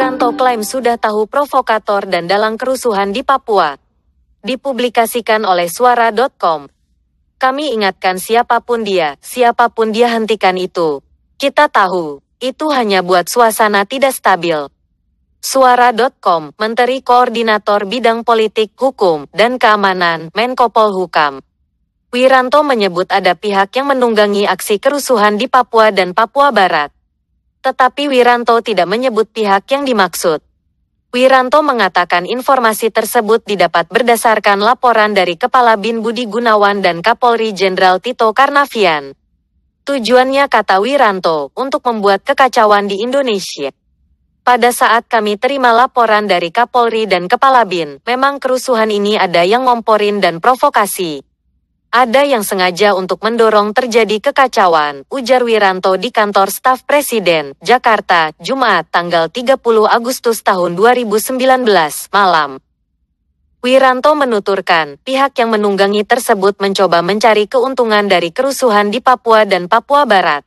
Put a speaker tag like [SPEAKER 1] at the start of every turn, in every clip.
[SPEAKER 1] Wiranto klaim sudah tahu provokator dan dalang kerusuhan di Papua. Dipublikasikan oleh suara.com. Kami ingatkan siapa pun dia, siapa pun dia hentikan itu. Kita tahu, itu hanya buat suasana tidak stabil. Suara.com, Menteri Koordinator Bidang Politik, Hukum, dan Keamanan, Menko Polhukam. Wiranto menyebut ada pihak yang menunggangi aksi kerusuhan di Papua dan Papua Barat. Tetapi Wiranto tidak menyebut pihak yang dimaksud. Wiranto mengatakan informasi tersebut didapat berdasarkan laporan dari Kepala Bin Budi Gunawan dan Kapolri Jenderal Tito Karnavian. Tujuannya kata Wiranto, untuk membuat kekacauan di Indonesia. Pada saat kami terima laporan dari Kapolri dan Kepala BIN, memang kerusuhan ini ada yang ngomporin dan provokasi. Ada yang sengaja untuk mendorong terjadi kekacauan, ujar Wiranto di kantor staf Presiden, Jakarta, Jumat, tanggal 30 Agustus tahun 2019, malam. Wiranto menuturkan, pihak yang menunggangi tersebut mencoba mencari keuntungan dari kerusuhan di Papua dan Papua Barat.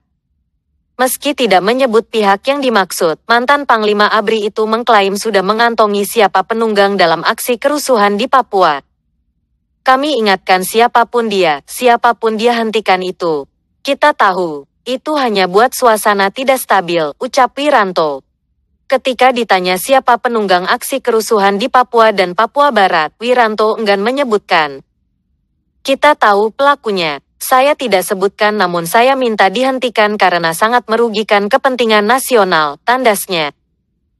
[SPEAKER 1] Meski tidak menyebut pihak yang dimaksud, mantan Panglima ABRI itu mengklaim sudah mengantongi siapa penunggang dalam aksi kerusuhan di Papua. Kami ingatkan siapa pun dia, siapa pun dia hentikan itu. Kita tahu, itu hanya buat suasana tidak stabil, ucap Wiranto. Ketika ditanya siapa penunggang aksi kerusuhan di Papua dan Papua Barat, Wiranto enggan menyebutkan. Kita tahu pelakunya, saya tidak sebutkan namun saya minta dihentikan karena sangat merugikan kepentingan nasional, tandasnya.